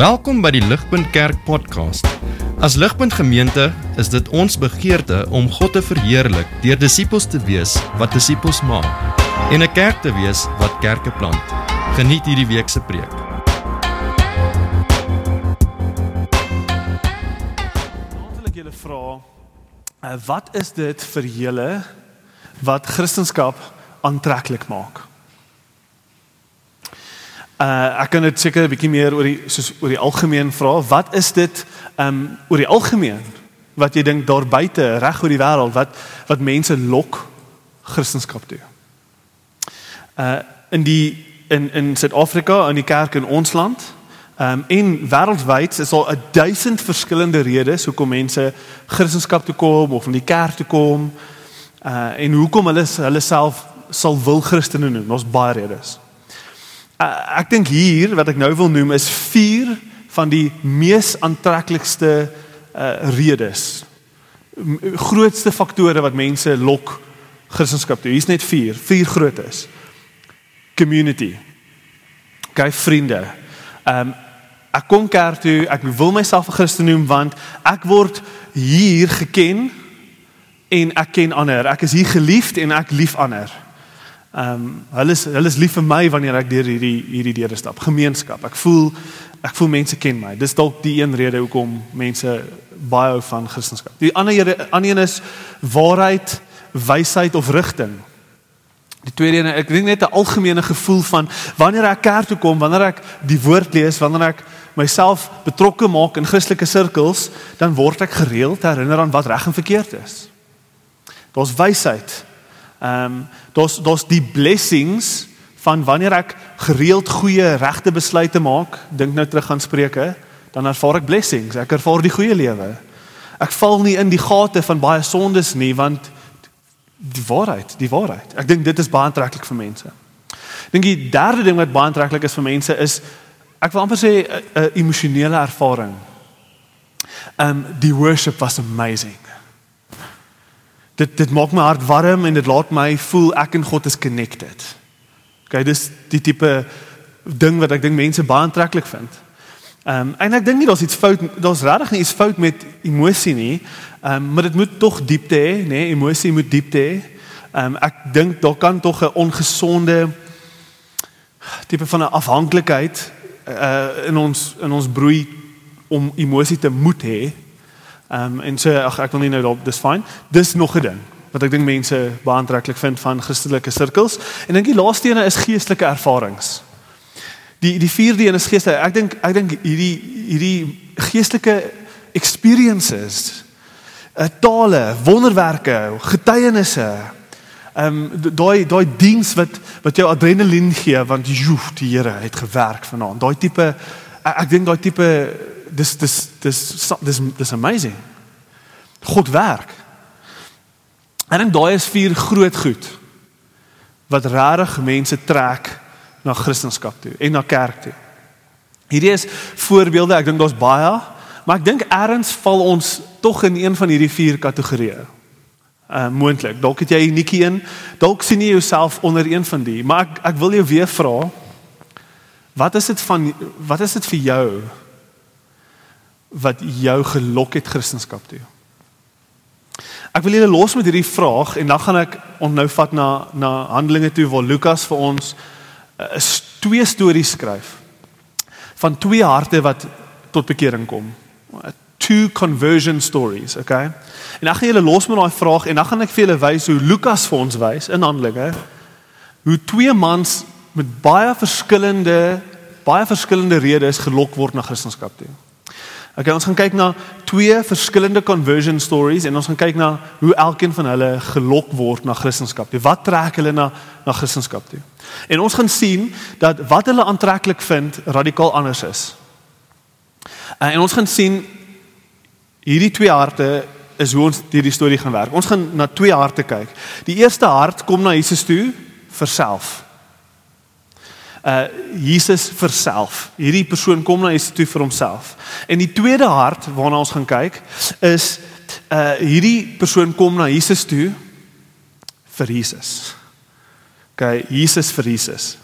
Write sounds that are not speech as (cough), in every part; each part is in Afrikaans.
Welkom by die Ligpunt Kerk podcast. As Ligpunt Gemeente is dit ons begeerte om God te verheerlik deur disippels te wees wat disippels maak en 'n kerk te wees wat kerke plant. Geniet hierdie week se preek. Wil ek julle vra, uh, wat is dit vir julle wat Christendom aantreklik maak? Uh ek kan dit seker 'n bietjie meer oor die soos oor die algemeen vra. Wat is dit um oor die algemeen wat jy dink daar buite reg oor die wêreld wat wat mense lok Christendom toe? Uh in die in in Suid-Afrika in die kerk in ons land um en wêreldwyd is al 'n duisend verskillende redes hoekom mense Christendom toe kom of in die kerk toe kom. Uh en hoekom hulle hulle self sal wil Christene noem. Ons baie redes. Ek dink hier wat ek nou wil noem is vier van die mees aantreklikste uh redes. Grootste faktore wat mense lok Christendom toe. Hier's net vier, vier grootes. Community. Gaan vriende. Um ek kom kerk toe, ek wil myself 'n Christen noem want ek word hier geken en ek ken ander. Ek is hier geliefd en ek lief ander. Ehm um, hulle is hulle is lief vir my wanneer ek deur hierdie hierdie deure stap. Gemeenskap. Ek voel ek voel mense ken my. Dis dalk die een rede hoekom mense baie hou van Christendom. Die ander rede ander een is waarheid, wysheid of rigting. Die tweede een, ek dink net 'n algemene gevoel van wanneer ek kerk toe kom, wanneer ek die woord lees, wanneer ek myself betrokke maak in Christelike sirkels, dan word ek gereeld herinner aan wat reg en verkeerd is. Daar's wysheid. Ehm um, daar's daar's die blessings van wanneer ek gereeld goeie regte besluite maak, dink nou terug aan Spreuke, dan ervaar ek blessings. Ek ervaar die goeie lewe. Ek val nie in die gate van baie sondes nie want die waarheid, die waarheid. Ek dink dit is baie aantreklik vir mense. Dink die derde ding wat baie aantreklik is vir mense is ek wil amper sê 'n emosionele ervaring. Um die worship was amazing. Dit dit maak my hart warm en dit laat my voel ek en God is connected. Okay, dis die tipe ding wat ek dink mense baie aantreklik vind. Ehm um, en ek dink nie daar's iets fout daar's regtig nie iets fout met emosie nie. Ehm um, maar dit moet tog diepte hê, nê? Nee? Emosie moet diepte hê. Ehm um, ek dink daar kan tog 'n ongesonde tipe van 'n afhanklikheid uh in ons in ons broei om emosie te moet hê. Ehm um, en so ag ek wil nie nou daarop dis fyn. Dis nog 'n ding wat ek dink mense baie aantreklik vind van Christelike sirkels. En dink die laaste ene is geestelike ervarings. Die die vierde een is geeste. Ek dink ek dink hierdie hierdie geestelike experiences, uh, tale, wonderwerke, getuienisse. Ehm um, daai daai diens wat wat jou adrenalien gee want joef die Here het gewerk vanaand. Daai tipe ek, ek dink daai tipe dis dis dis dis dis amazing. God werk. En dan daai is vier groot goed wat regtig mense trek na Christendom toe en na kerk toe. Hierdie is voorbeelde, ek dink daar's baie, maar ek dink eers val ons tog in een van hierdie vier kategorieë. Uh moontlik. Dalk het jy 'n unieke een, dalk sien jy jouself onder een van die, maar ek ek wil jou weer vra wat is dit van wat is dit vir jou wat jou gelok het Christendom toe? Ek wil julle los met hierdie vraag en dan gaan ek onnou vat na na Handelinge toe waar Lukas vir ons uh, twee stories skryf van twee harte wat tot bekering kom. Two conversion stories, okay? En dan gaan julle los met daai vraag en dan gaan ek vir julle wys hoe Lukas vir ons wys in Handelinge hoe twee mans met baie verskillende baie verskillende redes gelok word na Christendom toe. Okay, ons gaan kyk na twee verskillende conversion stories en ons gaan kyk na hoe elkeen van hulle gelok word na Christendom toe. Wat trek hulle na na Christendom toe? En ons gaan sien dat wat hulle aantreklik vind radikaal anders is. Uh, en ons gaan sien hierdie twee harte is hoe ons hierdie storie gaan werk. Ons gaan na twee harte kyk. Die eerste hart kom na Jesus toe vir self uh Jesus vir self. Hierdie persoon kom na Jesus toe vir homself. En die tweede hart waarna ons gaan kyk is uh hierdie persoon kom na Jesus toe vir Jesus. OK, Jesus vir Jesus.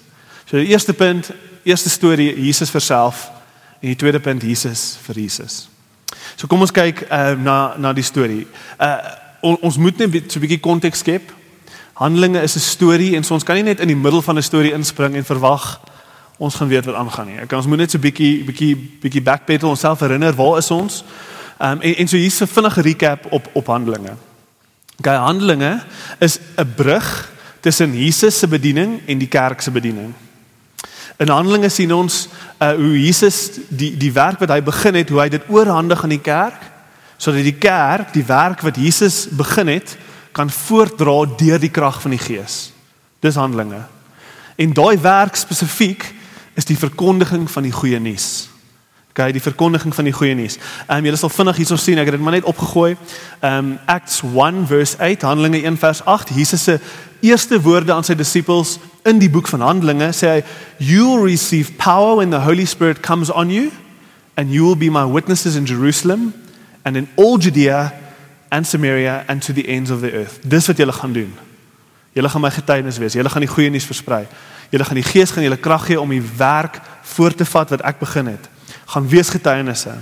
So die eerste punt, eerste storie Jesus vir self En die tweede punt Jesus vir Jesus. So kom ons kyk uh, na na die storie. Uh on, ons moet net 'n bietjie konteks skep. Handelinge is 'n storie en so ons kan nie net in die middel van 'n storie inspring en verwag ons gaan weet wat aangaan nie. Ek ons moet net so bietjie bietjie bietjie backpedal onsself herinner waar is ons? Ehm um, en en so hier's 'n vinnige recap op op Handelinge. Okay, Handelinge is 'n brug tussen Jesus se bediening en die kerk se bediening. In Handelinge sien ons uh, hoe Jesus die die werk wat hy begin het, hoe hy dit oorhandig aan die kerk sodat die kerk die werk wat Jesus begin het kan voortdra deur die krag van die Gees. Dis Handelinge. En daai werk spesifiek is die verkondiging van die goeie nuus. Okay, die verkondiging van die goeie nuus. Ehm um, julle sal vinnig hierso sien, ek het dit maar net opgegooi. Ehm um, Acts 1 verse 8, Handelinge 1 vers 8, Jesus se eerste woorde aan sy disippels in die boek van Handelinge sê hy, "You'll receive power when the Holy Spirit comes on you, and you will be my witnesses in Jerusalem and in all Judea and Samaria and to the ends of the earth." Dis wat julle gaan doen. Julle gaan my getuienis wees. Julle gaan die goeie nuus versprei. Julle gaan die Gees gaan julle krag gee om die werk voort te vat wat ek begin het gaan wees getuienisse.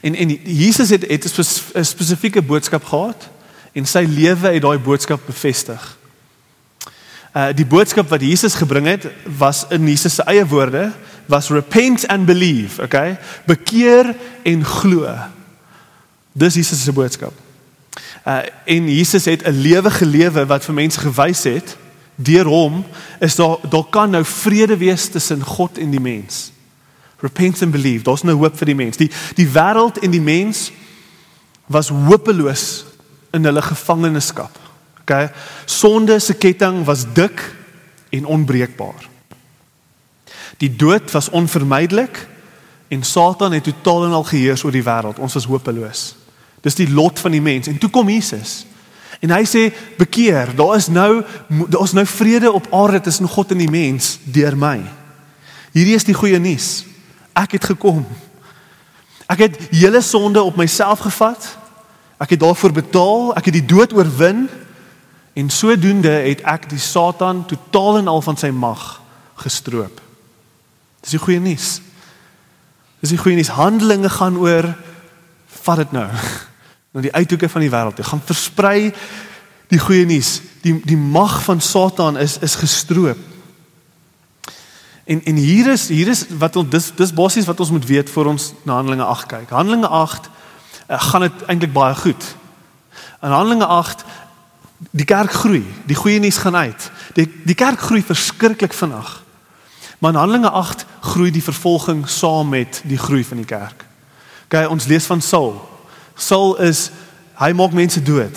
En en Jesus het het 'n spesifieke boodskap gehad en sy lewe het daai boodskap bevestig. Uh die boodskap wat Jesus gebring het was in Jesus se eie woorde was repent and believe, okay? Bekeer en glo. Dis Jesus se boodskap. Uh en Jesus het 'n lewe gelewe wat vir mense gewys het deur hom is daar daar kan nou vrede wees tussen God en die mens. Repent and believe. Daar's nou hoop vir die mens. Die die wêreld en die mens was hopeloos in hulle gevangenskap. Okay? Sonde se ketting was dik en onbreekbaar. Die dood was onvermydelik en Satan het totaal en al geheers oor die wêreld. Ons was hopeloos. Dis die lot van die mens en toe kom Jesus. En hy sê bekeer, daar is nou daar is nou vrede op aarde tussen God en die mens deur my. Hierdie is die goeie nuus. Ek het gekom. Ek het hele sonde op myself gevat. Ek het daarvoor betaal. Ek het die dood oorwin en sodoende het ek die Satan totaal en al van sy mag gestroop. Dis die goeie nuus. Dis die goeie nuus. Handelinge gaan oor vat dit nou (laughs) na die uithoeke van die wêreld. Dit gaan versprei die goeie nuus. Die die mag van Satan is is gestroop. En en hier is hier is wat ons dis dis basies wat ons moet weet voor ons na Handelinge 8 kyk. Handelinge 8 uh, eh, gaan dit eintlik baie goed. In Handelinge 8 die kerk groei, die goeie nuus gaan uit. Die die kerk groei verskriklik vinnig. Maar in Handelinge 8 groei die vervolging saam met die groei van die kerk. OK, ons lees van Saul. Saul is hy maak mense dood.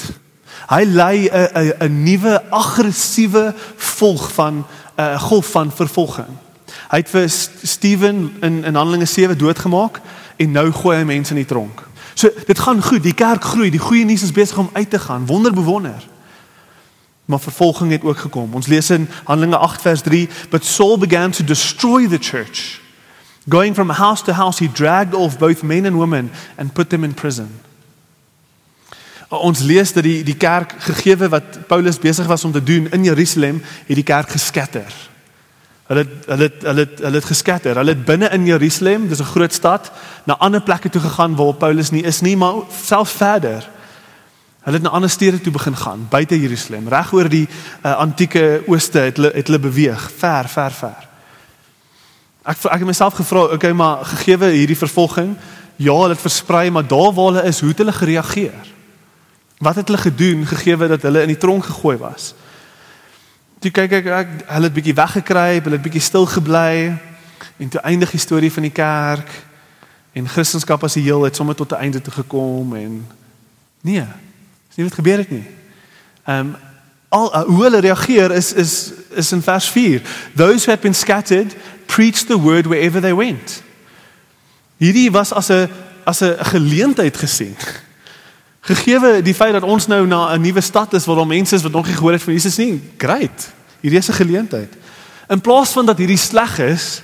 Hy lei 'n 'n 'n nuwe aggressiewe volg van 'n uh, golf van vervolging. Hy het vir Steven in in Handelinge 7 doodgemaak en nou gooi hy mense in die tronk. So dit gaan goed, die kerk groei, die goeie nuus is besig om uit te gaan. Wonder bewonder. Maar vervolging het ook gekom. Ons lees in Handelinge 8 vers 3, but Saul began to destroy the church. Going from house to house he dragged off both men and women and put them in prison. Ons lees dat die die kerk gegeewe wat Paulus besig was om te doen in Jerusalem, het die kerk geskatter. Hulle hulle hulle hulle het geskatter. Hulle het binne in Jerusalem, dis 'n groot stad, na ander plekke toe gegaan waar Paulus nie is nie, maar self verder. Hulle het na ander stede toe begin gaan, buite Jerusalem, reg oor die uh, antieke ooste het hulle het hulle beweeg, ver, ver, ver. Ek ek het myself gevra, okay, maar gegeewe hierdie vervolging, ja, hulle het versprei, maar daar waar hulle is, hoe het hulle gereageer? Wat het hulle gedoen gegeewe dat hulle in die tronk gegooi was? Toe kyk ek ek hulle het bietjie weggekruip, hulle het bietjie stil gebly en toe eindig die storie van die kerk en Christendom as 'n heel het sommer tot 'n einde toe gekom en nee, dis nie wat gebeur het nie. Ehm um, al uh, hoe hulle reageer is is is in vers 4. Those who had been scattered preached the word wherever they went. Hierdie was as 'n as 'n geleentheid gesien. Gegeewe die feit dat ons nou na 'n nuwe stad is waar daar mense is wat nog nie gehoor het van Jesus nie. Great. Hierdie is 'n geleentheid. In plaas van dat hierdie sleg is,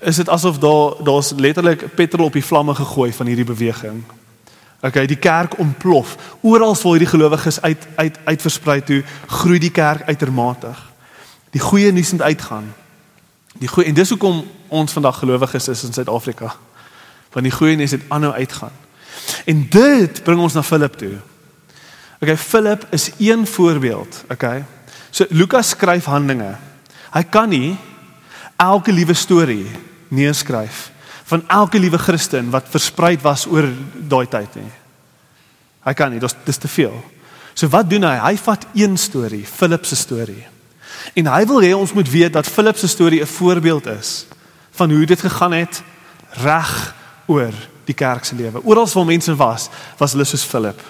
is dit asof daar daar's letterlik petrol op die vlamme gegooi van hierdie beweging. Okay, die kerk ontplof. Oral waar hierdie gelowiges uit uit uitversprei toe, groei die kerk uitermate. Die goeie nuus moet uitgaan. Die goeie en dis hoekom ons vandag gelowiges is in Suid-Afrika. Want die goeie nuus het aanhou uitgaan. En dit bring ons na Filip toe. Okay, Filip is een voorbeeld, okay? So Lukas skryf Handelinge. Hy kan nie elke liewe storie neerskryf van elke liewe Christen wat versprei was oor daai tyd nie. Hy kan nie, dis te veel. So wat doen hy? Hy vat een storie, Filip se storie. En hy wil hê ons moet weet dat Filip se storie 'n voorbeeld is van hoe dit gegaan het reg oor die kerk se lewe. Oral waar mense was, was hulle soos Filip.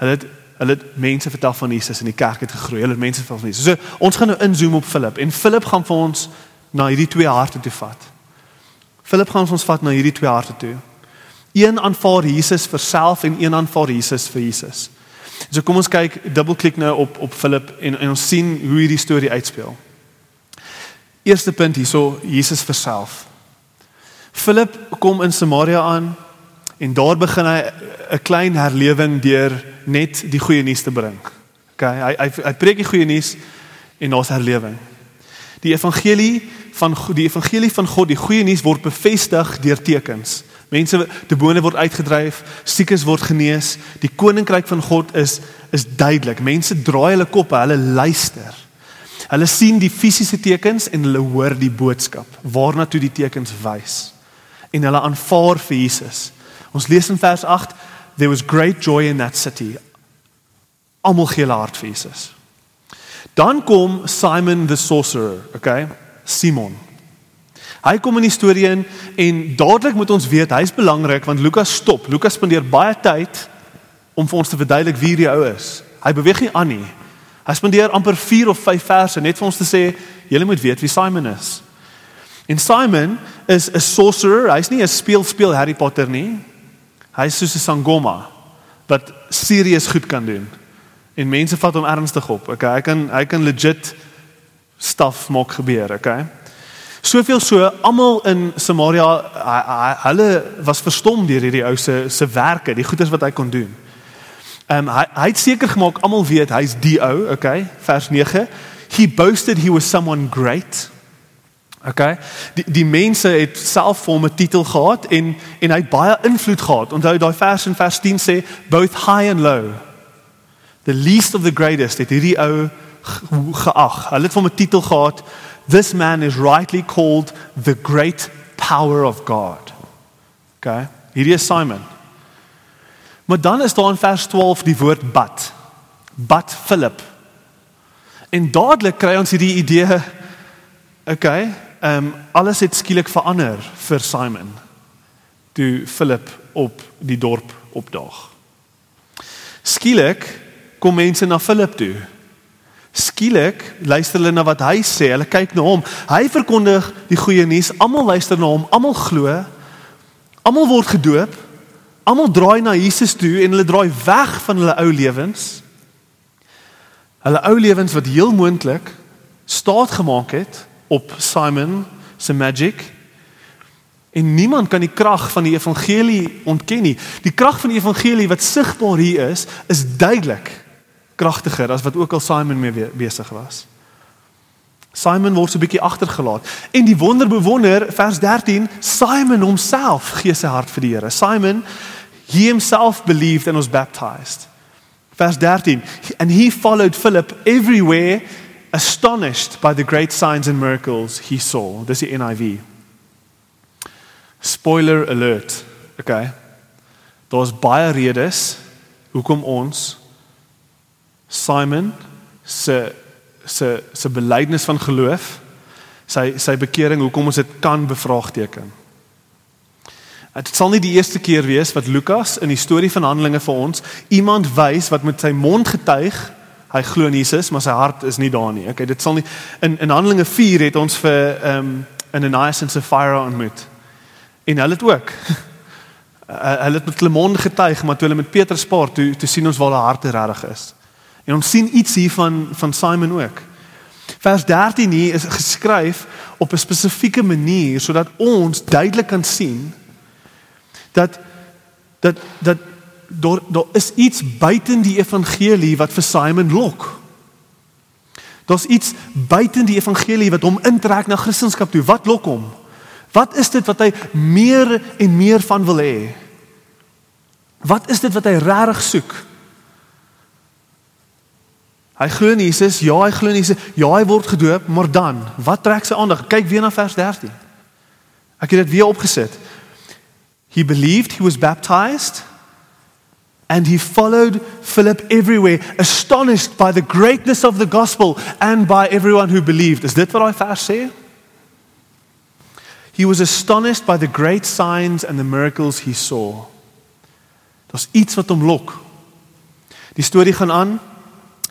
Hulle het hulle het mense vertel van Jesus en die kerk het gegroei. Hulle het mense vertel van Jesus. So ons gaan nou inzoom op Filip en Filip gaan vir ons na hierdie twee harte toe vat. Filip gaan ons vat na hierdie twee harte toe. Een aanvaar Jesus vir self en een aanvaar Jesus vir Jesus. So kom ons kyk, dubbelklik nou op op Filip en en ons sien hoe hierdie storie uitspeel. Eerste punt hierso, Jesus vir self. Filip kom in Samaria aan en daar begin hy 'n klein herlewing deur net die goeie nuus te bring. OK, hy hy hy preek die goeie nuus en daar's herlewing. Die evangelie van die evangelie van God, die goeie nuus word bevestig deur tekens. Mense demone word uitgedryf, siekes word genees. Die koninkryk van God is is duidelik. Mense draai hulle koppe, hulle luister. Hulle sien die fisiese tekens en hulle hoor die boodskap waarna toe die tekens wys. En hulle aanvaar vir Jesus. Ons lees in vers 8, there was great joy in that city. Almal gee hulle hart vir Jesus. Dan kom Simon the sorcerer, okay? Simon. Hy kom in die storie in en dadelik moet ons weet hy's belangrik want Lukas stop. Lukas spandeer baie tyd om vir ons te verduidelik wie die ou is. Hy beweeg nie aan nie. Hy spandeer amper 4 of 5 verse net vir ons te sê julle moet weet wie Simon is. En Simon is 'n sorcerer. Hy's nie 'n speel speel Harry Potter nie. Hy's soos 'n sangoma wat serieus goed kan doen. En mense vat hom ernstig op. Okay, hy kan hy kan legit stuff maak gebeur, okay? Soveel so almal in Samaria hulle was verstom deur hierdie ou se se werke, die goeders wat hy kon doen. Ehm um, hy hy het seker gemaak almal weet hy's die ou, okay? Vers 9. He boasted he was someone great. Okay? Die die mense het self vir hom 'n titel gehad en en hy het baie invloed gehad. Onthou daai vers in vers 10 sê both high and low. The least of the greatest het hierdie ou geag. Hulle het vir hom 'n titel gehad this man is rightly called the great power of God. Okay? Hierdie is Simon. Maar dan is daar in vers 12 die woord but. But Philip. En dadelik kry ons hierdie idee okay, ehm um, alles het skielik verander vir Simon. Toe Philip op die dorp opdaag. Skielik kom mense na Philip toe Skielik luister hulle na wat hy sê. Hulle kyk na hom. Hy verkondig die goeie nuus. Almal luister na hom. Almal glo. Almal word gedoop. Almal draai na Jesus toe en hulle draai weg van hulle ou lewens. Hulle ou lewens wat heel moontlik staat gemaak het op Simon se magic. En niemand kan die krag van die evangelie ontken nie. Die krag van die evangelie wat sigbaar hier is, is duidelik kragtiger as wat ook al Simon mee besig was. Simon word so 'n bietjie agtergelaat. En die wonder bewonder vers 13, Simon homself gee sy hart vir die Here. Simon he himself believed and was baptized. Vers 13, and he followed Philip everywhere astonished by the great signs and miracles he saw. Dis die NIV. Spoiler alert. Okay. Daar's baie redes hoekom ons Simon se se se belydenis van geloof, sy sy bekering, hoekom ons dit kan bevraagteken. Dit sal nie die eerste keer wees wat Lukas in die storie van Handelinge vir ons iemand wys wat met sy mond getuig hy glo in Jesus, maar sy hart is nie daar nie. Okay, dit sal nie in in Handelinge 4 het ons vir ehm um, Ananias en Sapphira ontmoet. En hulle het ook (laughs) hulle het met hulle mond getuig, maar toe hulle met Petrus paar toe toe sien ons waar hulle harte regtig is. En ons sien iets hier van van Simon ook. Vers 13 hier is geskryf op 'n spesifieke manier sodat ons duidelik kan sien dat dat dat daar daar is iets buiten die evangelie wat vir Simon lok. Daar's iets buite die evangelie wat hom intrek na Christendom toe. Wat lok hom? Wat is dit wat hy meer en meer van wil hê? Wat is dit wat hy regtig soek? Hy glo in Jesus, ja, hy glo in Jesus, ja, hy word gedoop, maar dan, wat trek sy aandag? Kyk weer na vers 13. Ek het dit weer opgesit. He believed he was baptized and he followed Philip everywhere, astonished by the greatness of the gospel and by everyone who believed. Is dit wat daai vers sê? He was astonished by the great signs and the miracles he saw. Daar's iets wat hom lok. Die storie gaan aan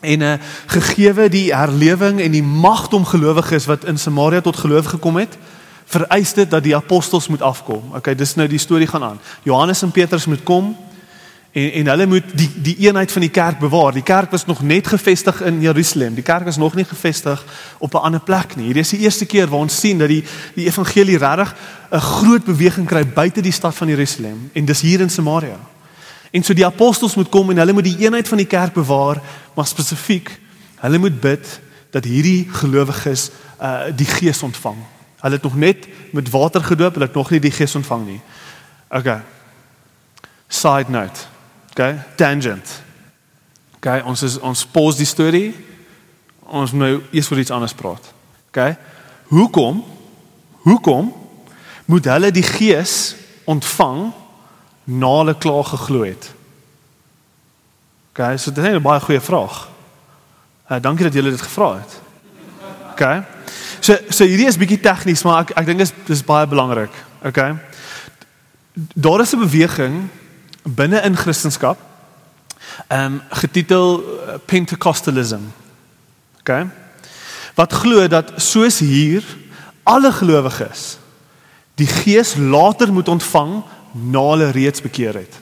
en 'n uh, gegeewe die herlewing en die mag om gelowiges wat in Samaria tot geloof gekom het vereis dit dat die apostels moet afkom. Okay, dis nou die storie gaan aan. Johannes en Petrus moet kom en en hulle moet die die eenheid van die kerk bewaar. Die kerk was nog net gevestig in Jerusalem. Die kerk was nog nie gevestig op 'n ander plek nie. Hierdie is die eerste keer waar ons sien dat die die evangelie regtig 'n groot beweging kry buite die stad van Jerusalem en dis hier in Samaria. En so die apostels moet kom en hulle moet die eenheid van die kerk bewaar, maar spesifiek, hulle moet bid dat hierdie gelowiges uh die Gees ontvang. Hulle het nog net met water gedoop, hulle het nog nie die Gees ontvang nie. Okay. Side note. Okay, tangent. Okay, ons is ons pause die storie. Ons nou eers vir iets anders praat. Okay? Hoekom? Hoekom moet hulle die Gees ontvang na hulle klaar geglo het? OK, so dit is 'n baie goeie vraag. Uh dankie dat julle dit gevra het. OK. So so hierdie is bietjie tegnies, maar ek ek dink dit is dis baie belangrik. OK. Daar is 'n beweging binne in Christendom ehm um, getitel uh, Pentecostalism. OK. Wat glo dat soos hier alle gelowiges die Gees later moet ontvang na hulle reeds bekeer het.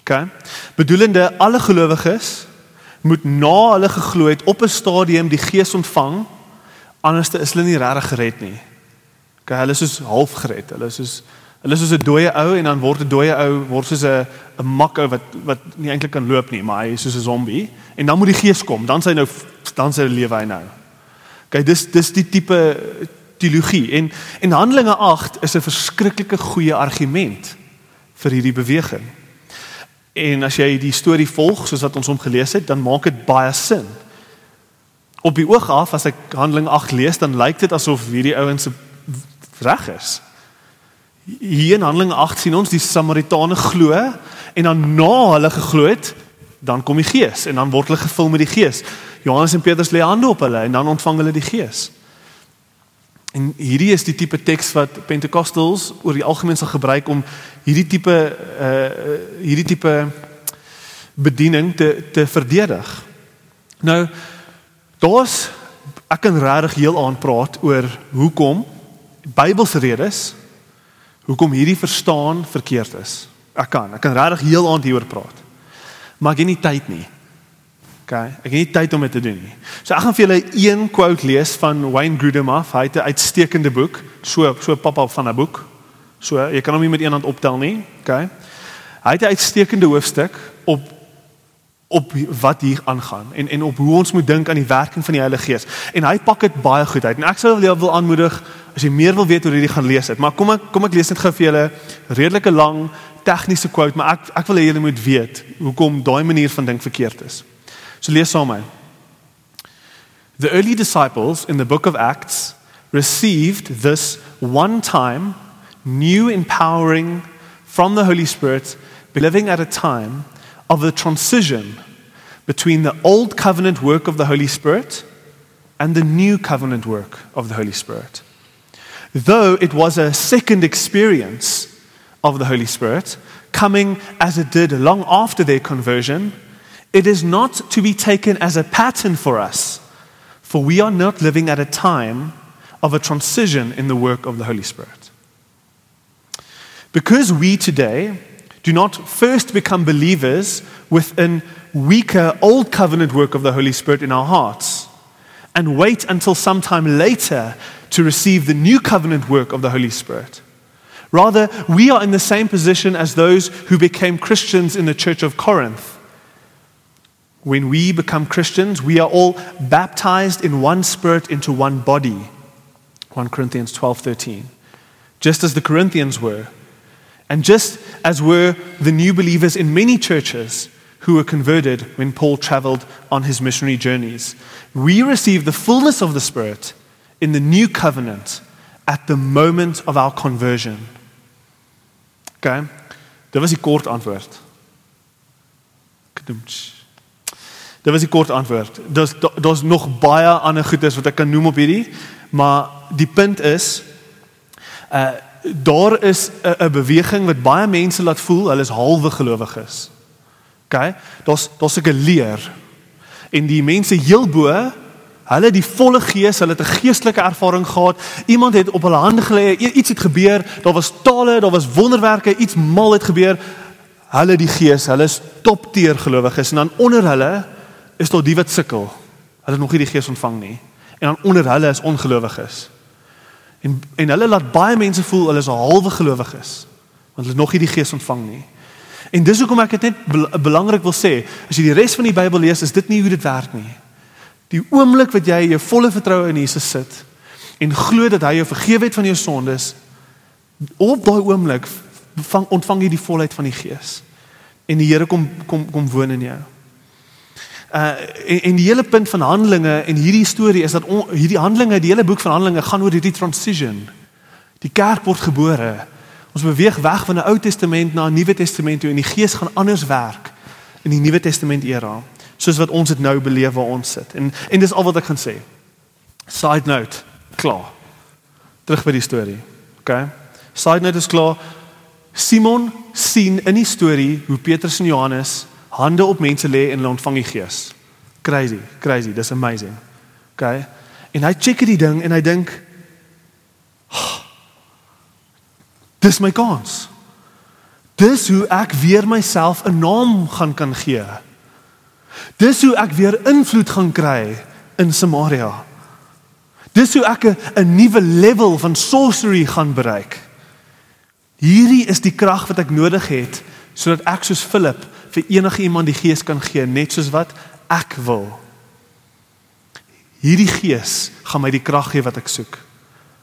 OK. Bedoelende alle gelowiges moet na hulle geglo het op 'n stadium die Gees ontvang, anders is hulle nie regtig gered nie. OK, hulle is soos half gered. Hulle is soos hulle is soos 'n dooie ou en dan word 'n dooie ou word soos 'n 'n mak ou wat wat nie eintlik kan loop nie, maar hy is soos 'n zombie en dan moet die Gees kom, dan sy nou dan sy lewe hy nou. OK, dis dis die tipe teologie en en Handelinge 8 is 'n verskriklike goeie argument vir hierdie beweging. En as jy die storie volg soos wat ons hom gelees het, dan maak dit baie sin. Op die oog af as ek Handeling 8 lees, dan lyk dit asof hierdie ouens reg is. Hier in Handeling 8 sien ons die Samaritane glo en dan na hulle geglo het, dan kom die Gees en dan word hulle gevul met die Gees. Johannes en Petrus lê hande op hulle en dan ontvang hulle die Gees. En hierdie is die tipe teks wat Pentecostals oor die algemeen sal gebruik om hierdie tipe uh hierdie tipe bediening te te verdedig. Nou daar's ek kan regtig heel aan praat oor hoekom Bybelse redes hoekom hierdie verstaan verkeerd is. Ek kan, ek kan regtig heel aan hieroor praat. Maar ek het nie tyd nie. Okay, ek het nie tyd om dit te doen nie. So ek gaan vir julle een quote lees van Wayne Grudem af. Hy het 'n uitstekende boek, so so papa van 'n boek. So jy kan hom nie met een hand optel nie. Okay. Hy het 'n uitstekende hoofstuk op op wat hier aangaan en en op hoe ons moet dink aan die werking van die Heilige Gees. En hy pak dit baie goed uit. En ek sou jou wil aanmoedig as jy meer wil weet oor hierdie gaan lees dit. Maar kom ek kom ek lees net gou vir julle redelike lang tegniese quote, maar ek ek wil hê julle moet weet hoekom daai manier van dink verkeerd is. So lees saam met. The early disciples in the book of Acts received this one time new empowering from the Holy Spirit, living at a time of the transition between the old covenant work of the Holy Spirit and the new covenant work of the Holy Spirit. Though it was a second experience of the Holy Spirit, coming as it did long after their conversion, it is not to be taken as a pattern for us, for we are not living at a time of a transition in the work of the Holy Spirit. Because we today do not first become believers with an weaker old covenant work of the Holy Spirit in our hearts and wait until sometime later to receive the new covenant work of the Holy Spirit. Rather, we are in the same position as those who became Christians in the church of Corinth When we become Christians, we are all baptized in one spirit into one body. 1 Corinthians 12:13. Just as the Corinthians were, and just as were the new believers in many churches who were converted when Paul traveled on his missionary journeys. We receive the fullness of the Spirit in the new covenant at the moment of our conversion. Okay? Dit was die kort antwoord. Kadoemts. Dit was die kort antwoord. Daar's daar's nog baie ander goedes wat ek kan noem op hierdie, maar die punt is uh daar is 'n beweging wat baie mense laat voel hulle is halwe gelowiges. OK? Daar's daar's 'n leer en die mense heel bo Hulle die volle gees, hulle het 'n geestelike ervaring gehad. Iemand het op hulle hande gelê, iets het gebeur, daar was tale, daar was wonderwerke, iets mal het gebeur. Hulle die gees, hulle is topteer gelowiges en dan onder hulle is daar die wat sukkel. Hulle het nog nie die gees ontvang nie. En dan onder hulle is ongelowiges. En en hulle laat baie mense voel hulle is 'n halwe gelowiges want hulle nog nie die gees ontvang nie. En dis hoekom ek dit net belangrik wil sê, as jy die res van die Bybel lees, is dit nie hoe dit werk nie. Die oomblik wat jy jou volle vertroue in Jesus sit en glo dat hy jou vergewe het van jou sondes, op daai oomblik ontvang jy die volheid van die Gees. En die Here kom kom kom woon in jou. Uh en, en die hele punt van Handelinge en hierdie storie is dat on, hierdie Handelinge, die hele boek van Handelinge gaan oor hierdie transition. Die kerk word gebore. Ons beweeg weg van 'n Ou Testament na 'n Nuwe Testament toe en die Gees gaan anders werk in die Nuwe Testament era soos wat ons dit nou beleef waar ons sit. En en dis al wat ek gaan sê. Side note, klaar. Terug by die storie. OK. Side note is klaar. Simon sien in die storie hoe Petrus en Johannes hande op mense lê en hulle ontvang die Gees. Crazy, crazy, dis amazing. OK. En hy check die ding en hy dink oh, Dis my kans. Dis hoe ek weer myself 'n naam gaan kan gee. Dis hoe ek weer invloed gaan kry in Samaria. Dis hoe ek 'n nuwe level van sorcery gaan bereik. Hierdie is die krag wat ek nodig het sodat ek soos Philip vir enige iemand die gees kan gee net soos wat ek wil. Hierdie gees gaan my die krag gee wat ek soek.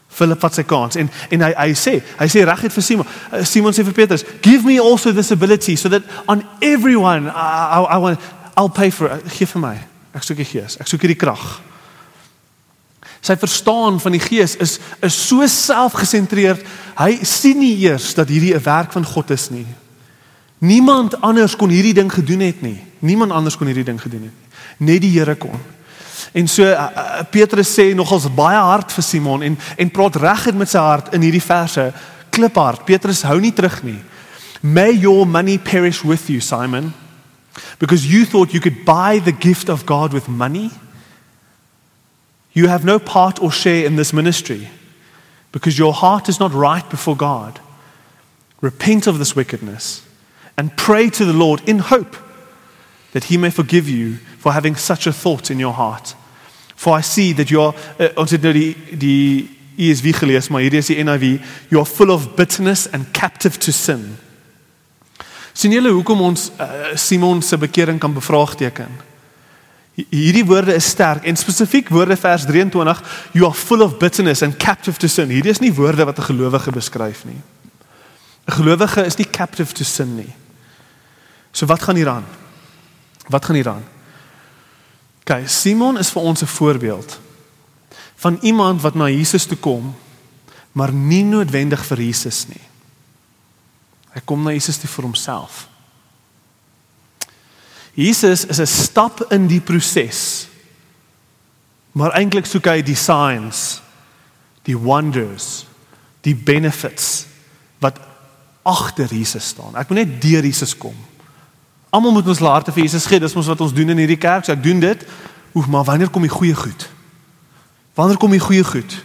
Philip vat sy kans en en hy hy sê, hy sê reguit vir Simon. Uh, Simon sê vir Petrus, "Give me also this ability so that on everyone I I, I want I'll pay for it. Gee vir my. Ek soek die Gees. Ek soek hierdie krag. Sy verstaan van die Gees is is so selfgesentreerd. Hy sien nie eers dat hierdie 'n werk van God is nie. Niemand anders kon hierdie ding gedoen het nie. Niemand anders kon hierdie ding gedoen het nie. Net die Here kon. En so uh, uh, Petrus sê nogals baie hard vir Simon en en praat reguit met sy hart in hierdie verse. Kliphard. Petrus hou nie terug nie. May your money perish with you, Simon. Because you thought you could buy the gift of God with money? You have no part or share in this ministry because your heart is not right before God. Repent of this wickedness and pray to the Lord in hope that He may forgive you for having such a thought in your heart. For I see that you are, uh, ons het nou die, die ESV gelees, maar hierdie is die NIV, you are full of bitterness and captive to sin. sien julle hoekom ons uh, Simon se bekering kan bevraagteken? Hierdie woorde is sterk en spesifiek woorde vers 23 you are full of bitterness and captive to sin. Hierdie is nie woorde wat 'n gelowige beskryf nie. 'n Gelowige is nie captive to sin nie. So wat gaan hier aan? Wat gaan hier aan? Kyk, Simon is vir ons 'n voorbeeld van iemand wat na Jesus toe kom, maar nie noodwendig vir Jesus nie. Hy kom na Jesus toe vir homself. Jesus is 'n stap in die proses. Maar eintlik soek hy die signs, die wonders, die benefits wat agter Jesus staan. Ek moet net deur Jesus kom. Almal moet ons harte vir Jesus gee. Dis mos wat ons doen in hierdie kerk. So ek doen dit. Oef, maar wanneer kom die goeie goed? Wanneer kom die goeie goed?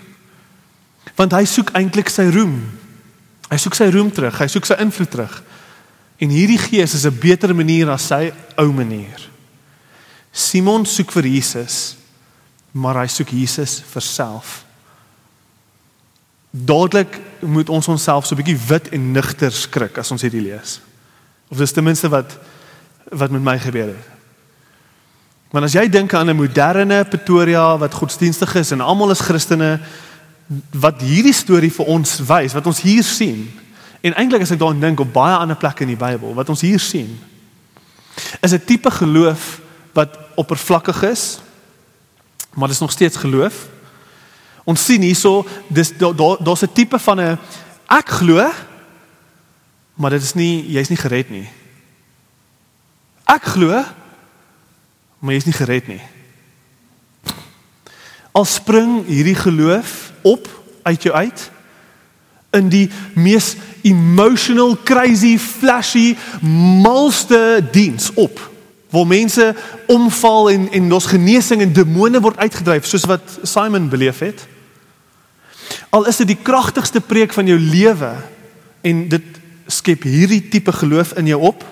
Want hy soek eintlik sy roem. Hy soek sy roem terug, hy soek sy invloed terug. En hierdie gees is 'n beter manier as sy ou manier. Simon soek vir Jesus, maar hy soek Jesus vir self. Dadelik moet ons onsself so 'n bietjie wit en nigter skrik as ons hierdie lees. Of dis ten minste wat wat met my gebeur het. Want as jy dink aan 'n moderne Pretoria wat godsdienstig is en almal is Christene wat hierdie storie vir ons wys, wat ons hier sien. En eintlik as ek daaraan dink op baie ander plekke in die Bybel, wat ons hier sien, is 'n tipe geloof wat oppervlakkig is, maar dit is nog steeds geloof. Ons sien hierso dis daar's daar, 'n tipe van 'n ek glo, maar dit is nie jy's nie gered nie. Ek glo, maar jy's nie gered nie. Al spring hierdie geloof op uit jou uit in die mees emotional crazy flashy malste diens op waar mense omval en en ons genesing en demone word uitgedryf soos wat Simon beleef het al is dit die kragtigste preek van jou lewe en dit skep hierdie tipe geloof in jou op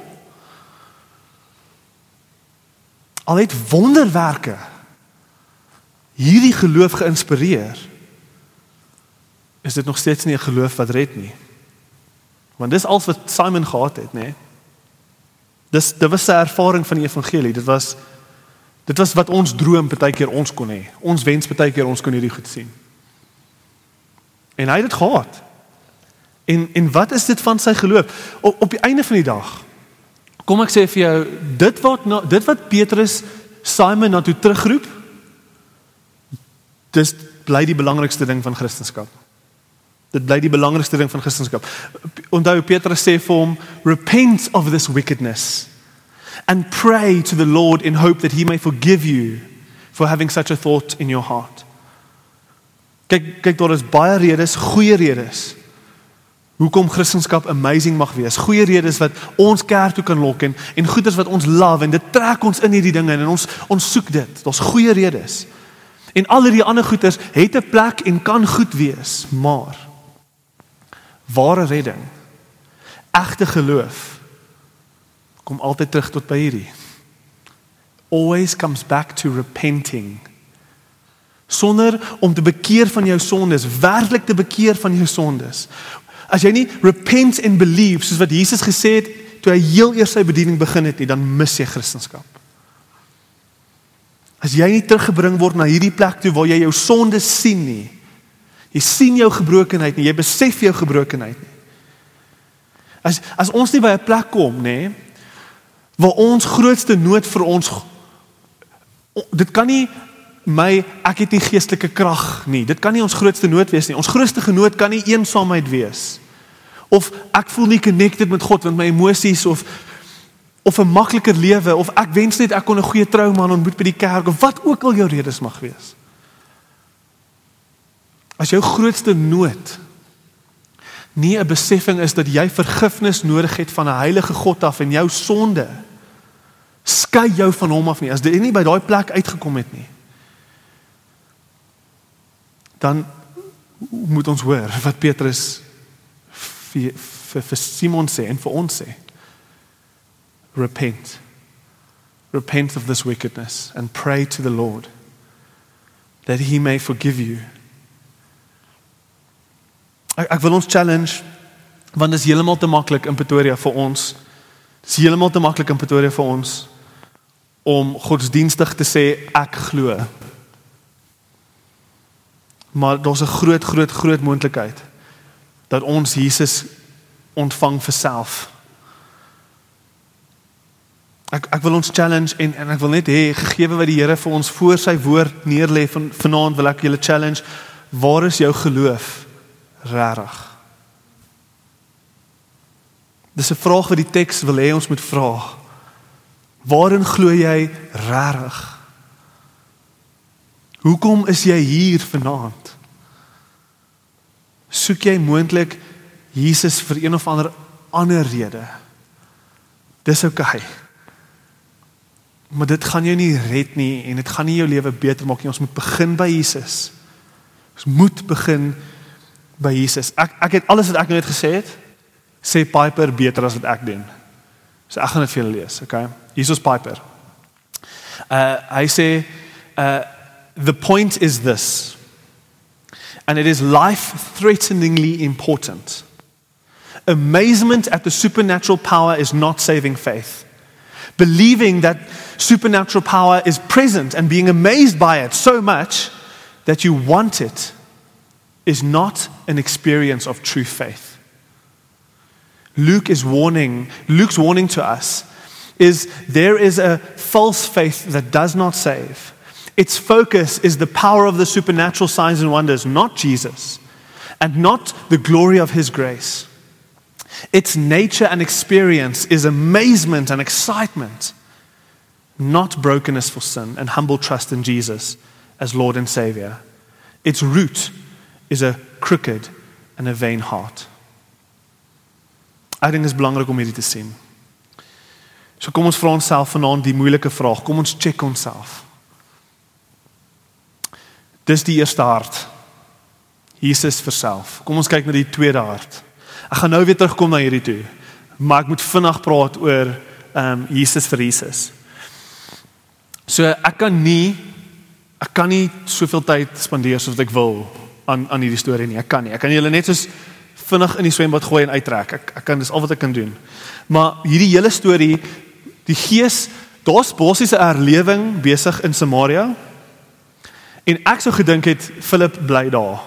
al het wonderwerke hierdie geloof geïnspireer is dit nog steeds nie 'n geloof wat red nie. Want dis al wat Simon gehad het nê dis dit was sy ervaring van die evangelie. Dit was dit was wat ons droom baie keer ons kon hê. Ons wens baie keer ons kon hierdie goed sien. En hy het dit gehad. En en wat is dit van sy geloof? Op, op die einde van die dag kom ek sê vir jou dit wat na, dit wat Petrus Simon na toe terugroep dis bly die belangrikste ding van Christendom. Dit bly die belangrikste ding van Christendom. Onthou Petrus sê vir hom, "Repent of this wickedness and pray to the Lord in hope that he may forgive you for having such a thought in your heart." Kyk, kyk daar is baie redes, goeie redes. Hoekom Christendom amazing mag wees. Goeie redes wat ons kerk toe kan lok en en goeders wat ons love en dit trek ons in hierdie dinge en ons ons soek dit. Daar's goeie redes. En al die ander goeders het 'n plek en kan goed wees, maar ware redding, egte geloof kom altyd terug tot by hierdie. Always comes back to repenting. Sonder om te bekeer van jou sondes, werklik te bekeer van jou sondes. As jy nie repent and believe soos wat Jesus gesê het toe hy heel eers sy bediening begin het nie, dan mis jy Christendom. As jy nie teruggebring word na hierdie plek toe waar jy jou sonde sien nie. Jy sien jou gebrokenheid nie, jy besef jou gebrokenheid nie. As as ons nie by 'n plek kom nê waar ons grootste nood vir ons dit kan nie my ek het nie geestelike krag nie. Dit kan nie ons grootste nood wees nie. Ons grootste genoot kan nie eensaamheid wees. Of ek voel nie connected met God want my emosies of of 'n makliker lewe of ek wens net ek kon 'n goeie trouman ontmoet by die kerk of wat ook al jou redes mag wees. As jou grootste nood nie 'n besefing is dat jy vergifnis nodig het van 'n heilige God af en jou sonde skei jou van hom af nie. As jy nie by daai plek uitgekom het nie, dan moet ons hoor wat Petrus vir vir, vir Simon sê en vir ons sê repent. Repent of this wickedness and pray to the Lord that he may forgive you. Ek, ek wil ons challenge want dit is heeltemal te maklik in Pretoria vir ons. Dit is heeltemal te maklik in Pretoria vir ons om godsdienstig te sê ek glo. Maar daar's 'n groot groot groot moontlikheid dat ons Jesus ontvang vir self Ek ek wil ons challenge en en ek wil net hê gegee wat die Here vir ons voor sy woord neerlê van vanaand wil ek julle challenge waar is jou geloof regtig? Dis 'n vraag wat die teks wil hê ons moet vra. Waarin glo jy regtig? Hoekom is jy hier vanaand? Soek jy moontlik Jesus vir een of ander ander rede? Dis oukei. Okay. Maar dit gaan jou nie red nie en dit gaan nie jou lewe beter maak nie. Ons moet begin by Jesus. Ons moet begin by Jesus. Ek ek het alles wat ek nou net gesê het sê Piper beter as wat ek doen. So ek gaan dit vir julle lees, okay? Jesus Piper. Uh hy sê uh the point is this. And it is life threateningly important. Amazement at the supernatural power is not saving faith. believing that supernatural power is present and being amazed by it so much that you want it is not an experience of true faith. Luke is warning, Luke's warning to us is there is a false faith that does not save. Its focus is the power of the supernatural signs and wonders, not Jesus, and not the glory of his grace. Its nature and experience is amazement and excitement, not brokenness for sin and humble trust in Jesus as Lord and Savior. Its root is a crooked and a vain heart. Ek dink dit is belangrik om hierdie te sien. So kom ons vra onsself vanaand die moeilike vraag. Kom ons check onsself. Dis die eerste hart. Jesus vir self. Kom ons kyk na die tweede hart. Ek gaan nou weer terugkom na hierdie toe. Maar ek moet vinnig praat oor ehm um, Jesus vir Jesus. So ek kan nie ek kan nie soveel tyd spandeer soos ek wil aan aan hierdie storie nie. Ek kan nie. Ek kan julle net soos vinnig in die swembad gooi en uittrek. Ek ek kan dis al wat ek kan doen. Maar hierdie hele storie die gees daar's basiese herlewing besig in Samaria. En ek sou gedink het Philip bly daar.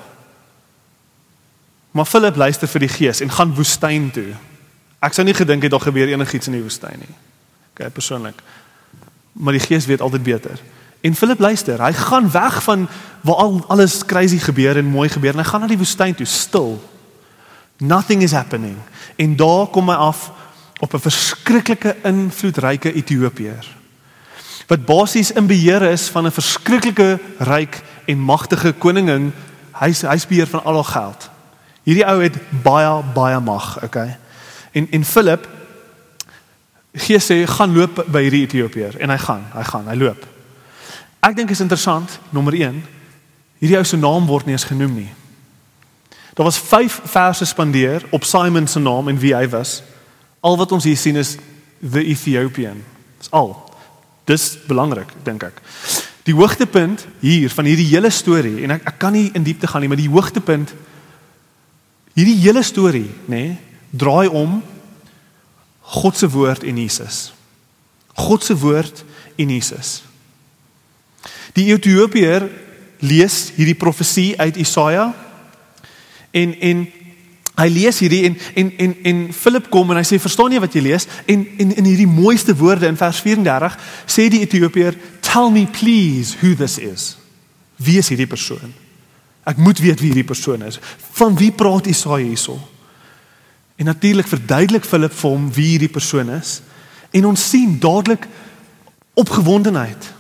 Maar Philip luister vir die gees en gaan woestyn toe. Ek sou nie gedink het daar gebeur enigiets in die woestyn nie. Okay, persoonlik. Maar die gees weet altyd beter. En Philip luister, hy gaan weg van waar al alles crazy gebeur en mooi gebeur en hy gaan na die woestyn toe stil. Nothing is happening. En daar kom hy af op 'n verskriklike invloedryke Ethiopiër. Wat basies in beheer is van 'n verskriklike ryk en magtige koningin. Hy's hy's beheer van al haar geld. Hierdie ou het baie baie mag, okay? En en Philip gee sê gaan loop by hierdie Ethiopiër en hy gaan, hy gaan, hy loop. Ek dink is interessant, nommer 1. Hierdie ou se naam word nie eens genoem nie. Daar was 5 verse spandeer op Simon se naam en wie hy was. Al wat ons hier sien is the Ethiopian. Dis al. Dis belangrik, dink ek. Die hoogtepunt hier van hierdie hele storie en ek ek kan nie in diepte gaan nie, maar die hoogtepunt hierdie hele storie, nê, nee, draai om God se woord en Jesus. God se woord en Jesus. Die Ethiopiër lees hierdie profesie uit Jesaja en en hy lees hierdie en en en en Philip kom en hy sê verstaan jy wat jy lees en en in hierdie mooiste woorde in vers 34 sê die Ethiopiër tell me please who this is. Wie is hierdie persoon? Ek moet weet wie hierdie persoon is. Van wie praat Jesaja hierso? En natuurlik verduidelik Philip vir hom wie hierdie persoon is en ons sien dadelik opgewondenheid.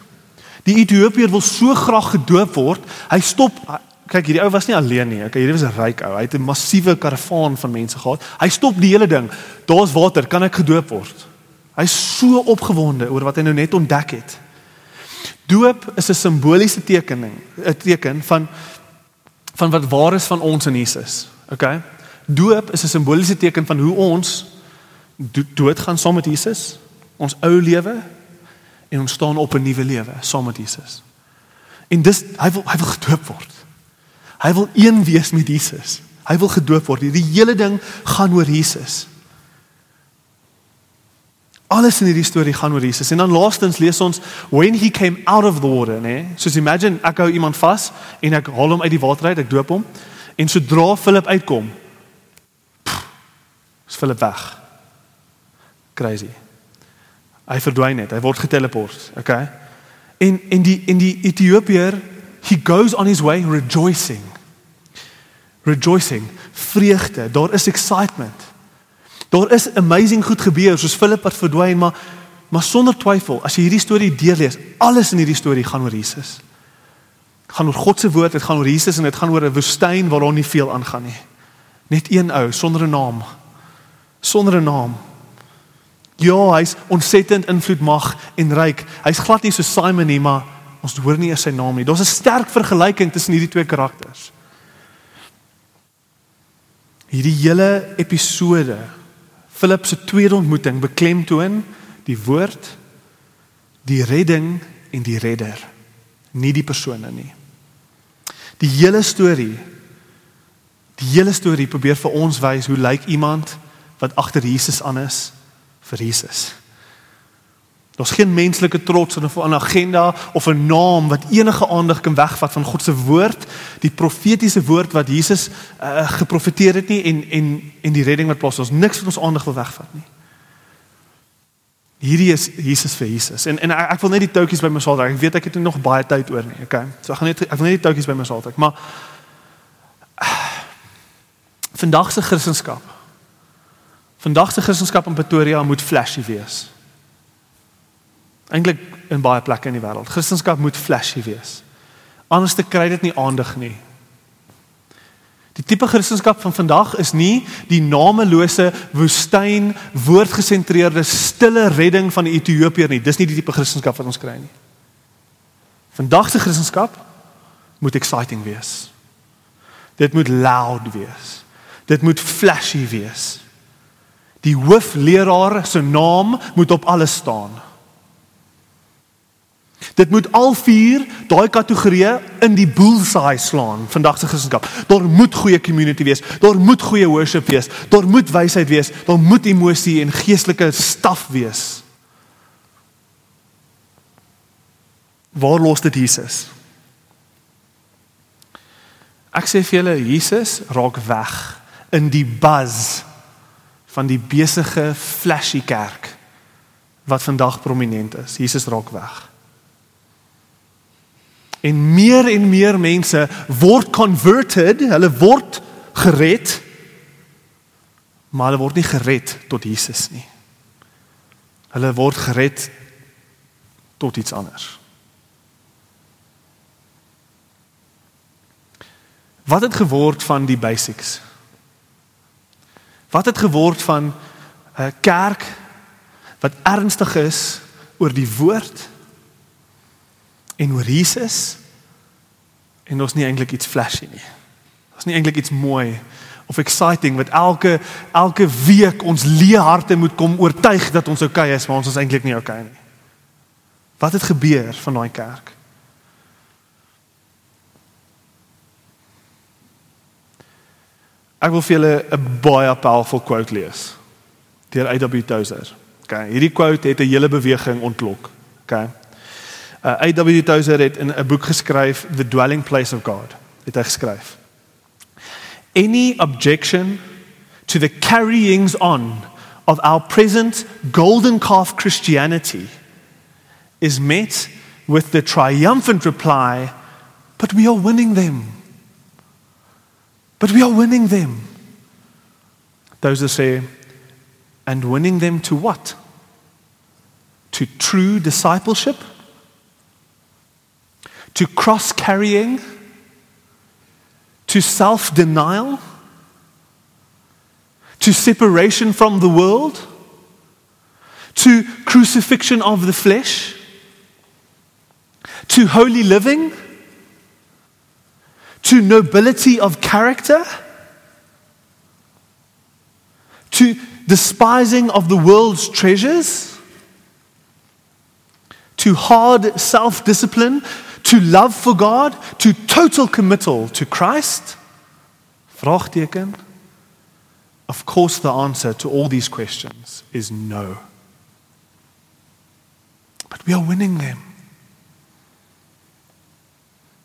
Die Ethiopiër wil so graag gedoop word. Hy stop kyk hierdie ou was nie alleen nie. Okay, hierdie was 'n ryk ou. Hy het 'n massiewe karavaan van mense gehad. Hy stop die hele ding. Daar's water, kan ek gedoop word? Hy's so opgewonde oor wat hy nou net ontdek het. Doop is 'n simboliese tekening, 'n teken van van wat waar is van ons in Jesus. Okay? Doop is 'n simboliese teken van hoe ons dood gaan saam met Jesus, ons ou lewe en ons staan op 'n nuwe lewe saam met Jesus. En dis hy wil hy wil gedoop word. Hy wil een wees met Jesus. Hy wil gedoop word. Die hele ding gaan oor Jesus. Alles in hierdie storie gaan oor Jesus. En dan laastens lees ons when he came out of the water, né? Soos imagine ek hou iemand vas en ek haal hom uit die water uit, ek doop hom. En sodra Philip uitkom, is Philip weg. Crazy. Hy verdwyn net. Hy word geteleport, okay? En en die en die Ethiopiër, he goes on his way rejoicing. Rejoicing, vreugde, daar is excitement. Daar is amazing goed gebeur soos Philip wat verdwyn, maar maar sonder twyfel, as jy hierdie storie deurlees, alles in hierdie storie gaan oor Jesus. Gaan oor God se woord, dit gaan oor Jesus en dit gaan oor 'n woestyn waar daar nie veel aangaan nie. Net een ou sonder 'n naam. Sonder 'n naam. Ja, hy's ontsettend invloedmag en ryk. Hy's glad nie so Simon nie, maar ons hoor nie eens sy naam nie. Daar's 'n sterk vergelyking tussen hierdie twee karakters. Hierdie hele episode Philip se tweede ontmoeting beklemtoon die woord, die redding en die redder, nie die persone nie. Die hele storie die hele storie probeer vir ons wys hoe lyk iemand wat agter Jesus aan is vir Jesus. Daar's geen menslike trots of 'n agenda of 'n naam wat enige aandag kan wegvat van God se woord, die profetiese woord wat Jesus uh, geprofeteer het nie en en en die redding wat plaas ons niks van ons aandag wil wegvat nie. Hierdie is Jesus vir Jesus. En en ek, ek wil net die toutjies by myself trek. Ek weet ek het nog baie tyd oor nie. Okay. So ek gaan net ek wil net die toutjies by myself trek, maar uh, vandag se Christendom. Vandag se Christendom in Pretoria moet flashy wees. Eintlik in baie plekke in die wêreld. Christendom moet flashy wees. Anders te kry dit nie aandag nie. Die tipe Christendom van vandag is nie die namelose woestyn woordgesentreerde stille redding van Ethiopië nie. Dis nie die tipe Christendom wat ons kry nie. Vandag se Christendom moet exciting wees. Dit moet loud wees. Dit moet flashy wees. Die hoofleraar se naam moet op alles staan. Dit moet al vier daai kategorieë in die bullseye slaan vandag se Christendom. Daar moet goeie community wees, daar moet goeie worship wees, daar moet wysheid wees, daar moet emosie en geestelike staf wees. Waar los dit Jesus? Ek sê vir julle Jesus raak weg in die buzz van die besige flashy kerk wat vandag prominent is. Jesus raak weg. En meer en meer mense word converted, hulle word gered. Maar hulle word nie gered tot Jesus nie. Hulle word gered tot iets anders. Wat het geword van die basics? Wat het geword van 'n kerk wat ernstig is oor die woord en oor Jesus en ons nie eintlik iets flashy nie. Ons nie eintlik iets mooi of exciting wat elke elke week ons leë harte moet kom oortuig dat ons oukei okay is, maar ons is eintlik nie oukei okay nie. Wat het gebeur van daai kerk? Ek wil vir julle 'n baie powerful quote lees deur A.W. Tozer. Okay, hierdie quote het 'n hele beweging ontlok. Okay. Uh, A.W. Tozer het in 'n boek geskryf The Dwelling Place of God. Het hy geskryf. Any objection to the carryings on of our present golden calf Christianity is met with the triumphant reply, but we are winning them. But we are winning them. Those say, and winning them to what? To true discipleship? To cross carrying, to self denial, to separation from the world, to crucifixion of the flesh, to holy living, to nobility of character, to despising of the world's treasures, to hard self discipline, to love for God, to total committal to Christ? Vraagteken. Of course the answer to all these questions is no. But we are winning them.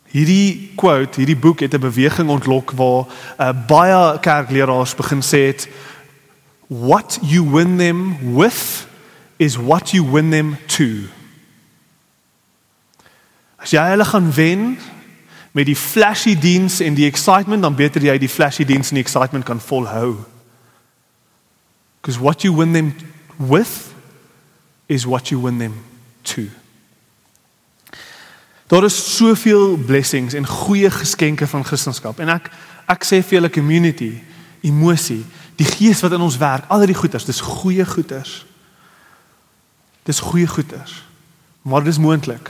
Hierdie quote, hierdie boek het 'n beweging ontlok waar uh, baie kerkleraars begin sê het what you win them with is what you win them to. As jy hulle gaan wen met die flashy diens en die excitement, dan beter jy die flashy diens en die excitement kan volhou. Because what you win them with is what you win them to. Daar is soveel blessings en goeie geskenke van Christendom en ek ek sê vir julle community, emosie, die gees wat in ons werk, al die goeders, dis goeie goeders. Dis goeie goeders. Maar dis moontlik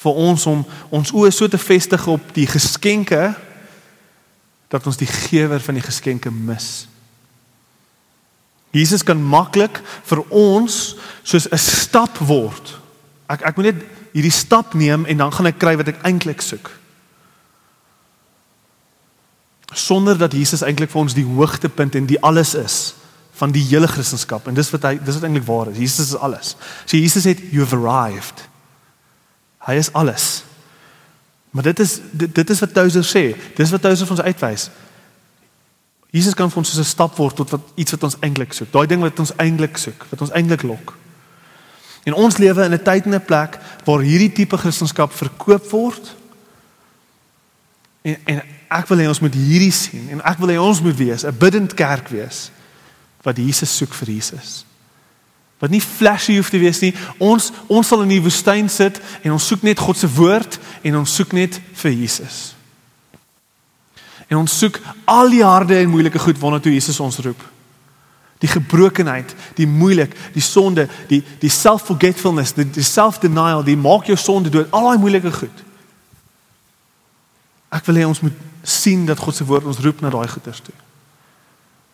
vir ons om ons oë so te vestig op die geskenke dat ons die gewer van die geskenke mis. Jesus kan maklik vir ons soos 'n stap word. Ek ek moet net hierdie stap neem en dan gaan ek kry wat ek eintlik soek. Sonder dat Jesus eintlik vir ons die hoogtepunt en die alles is van die hele Christendom en dis wat hy dis wat eintlik waar is. Jesus is alles. So Jesus het you've arrived. Hy is alles. Maar dit is dit, dit is wat Touser sê. Dis wat Touser vir ons uitwys. Jesus kan vir ons soos 'n stap word tot wat iets wat ons eintlik soek. Daai ding wat ons eintlik soek, wat ons eintlik lok. En ons lewe in 'n tyd en 'n plek waar hierdie tipe Christendom verkoop word. En en ek wil hê ons moet hierdie sien en ek wil hê ons moet wees 'n biddend kerk wees wat Jesus soek vir Jesus. Wat nie flashy hoef te wees nie. Ons ons sal in die woestyn sit en ons soek net God se woord en ons soek net vir Jesus. En ons soek al die harde en moeilike goed waarna toe Jesus ons roep. Die gebrokenheid, die moeilik, die sonde, die die self-forgetfulness, die, die self-denial, die maak jou sonde dood, al daai moeilike goed. Ek wil hê ons moet sien dat God se woord ons roep na daai goeters toe.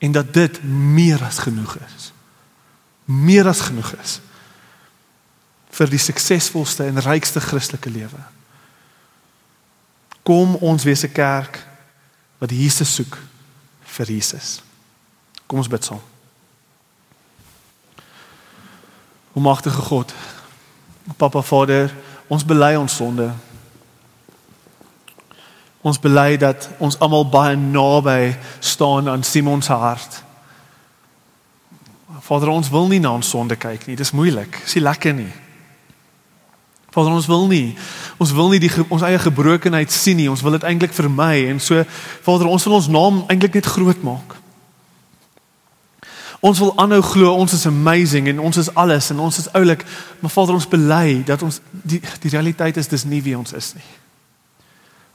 En dat dit meer as genoeg is. Meer as genoeg is vir die suksesvolste en rykste Christelike lewe. Kom ons wees 'n kerk wat Jesus soek vir Jesus. Kom ons bid saam. O magtige God, Papa Vader, ons bely ons sonde. Ons bely dat ons almal baie naby staan aan Simon se hart. Vader, ons wil nie na ons sonde kyk nie. Dit is moeilik. Dit is nie lekker nie. Vader ons wil nie ons wil nie die ons eie gebrokenheid sien nie. Ons wil dit eintlik vermy en so Vader ons wil ons naam eintlik net groot maak. Ons wil aanhou glo ons is amazing en ons is alles en ons is oulik, maar Vader ons bely dat ons die die realiteit is dis nie wie ons is nie.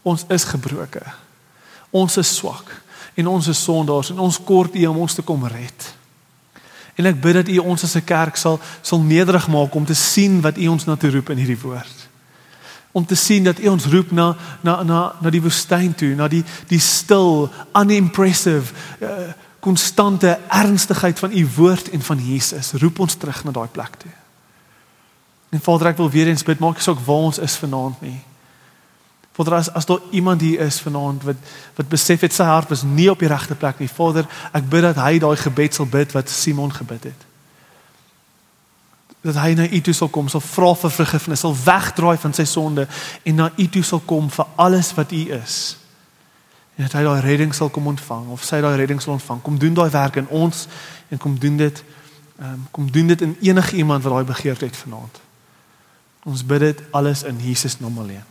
Ons is gebroken. Ons is swak en ons is sondaars en ons kort U om ons te kom red. En ek bid dat U ons as 'n kerk sal sal nederig maak om te sien wat U ons na toe roep in hierdie woord. Om te sien dat U ons roep na na na na die woestyn toe, na die die stil, unimpressive, uh, konstante ernstigheid van U woord en van Jesus. Roep ons terug na daai plek toe. En Vader, ek wil weer eens bid, maak nie saak waar ons is vanaand nie. Vader as as daar iemand hier is vanaand wat wat besef het sy hart was nie op die regte plek nie. Vader, ek bid dat hy daai gebed sal bid wat Simon gebid het. Dat hy na U toe sal kom, sal vra vir vergifnis, sal wegdraai van sy sonde en na U toe sal kom vir alles wat U is. En dat hy daai redding sal kom ontvang of sy daai redding sal ontvang. Kom doen daai werk in ons en kom doen dit ehm um, kom doen dit in enige iemand wat daai begeerte het vanaand. Ons bid dit alles in Jesus naam alleen.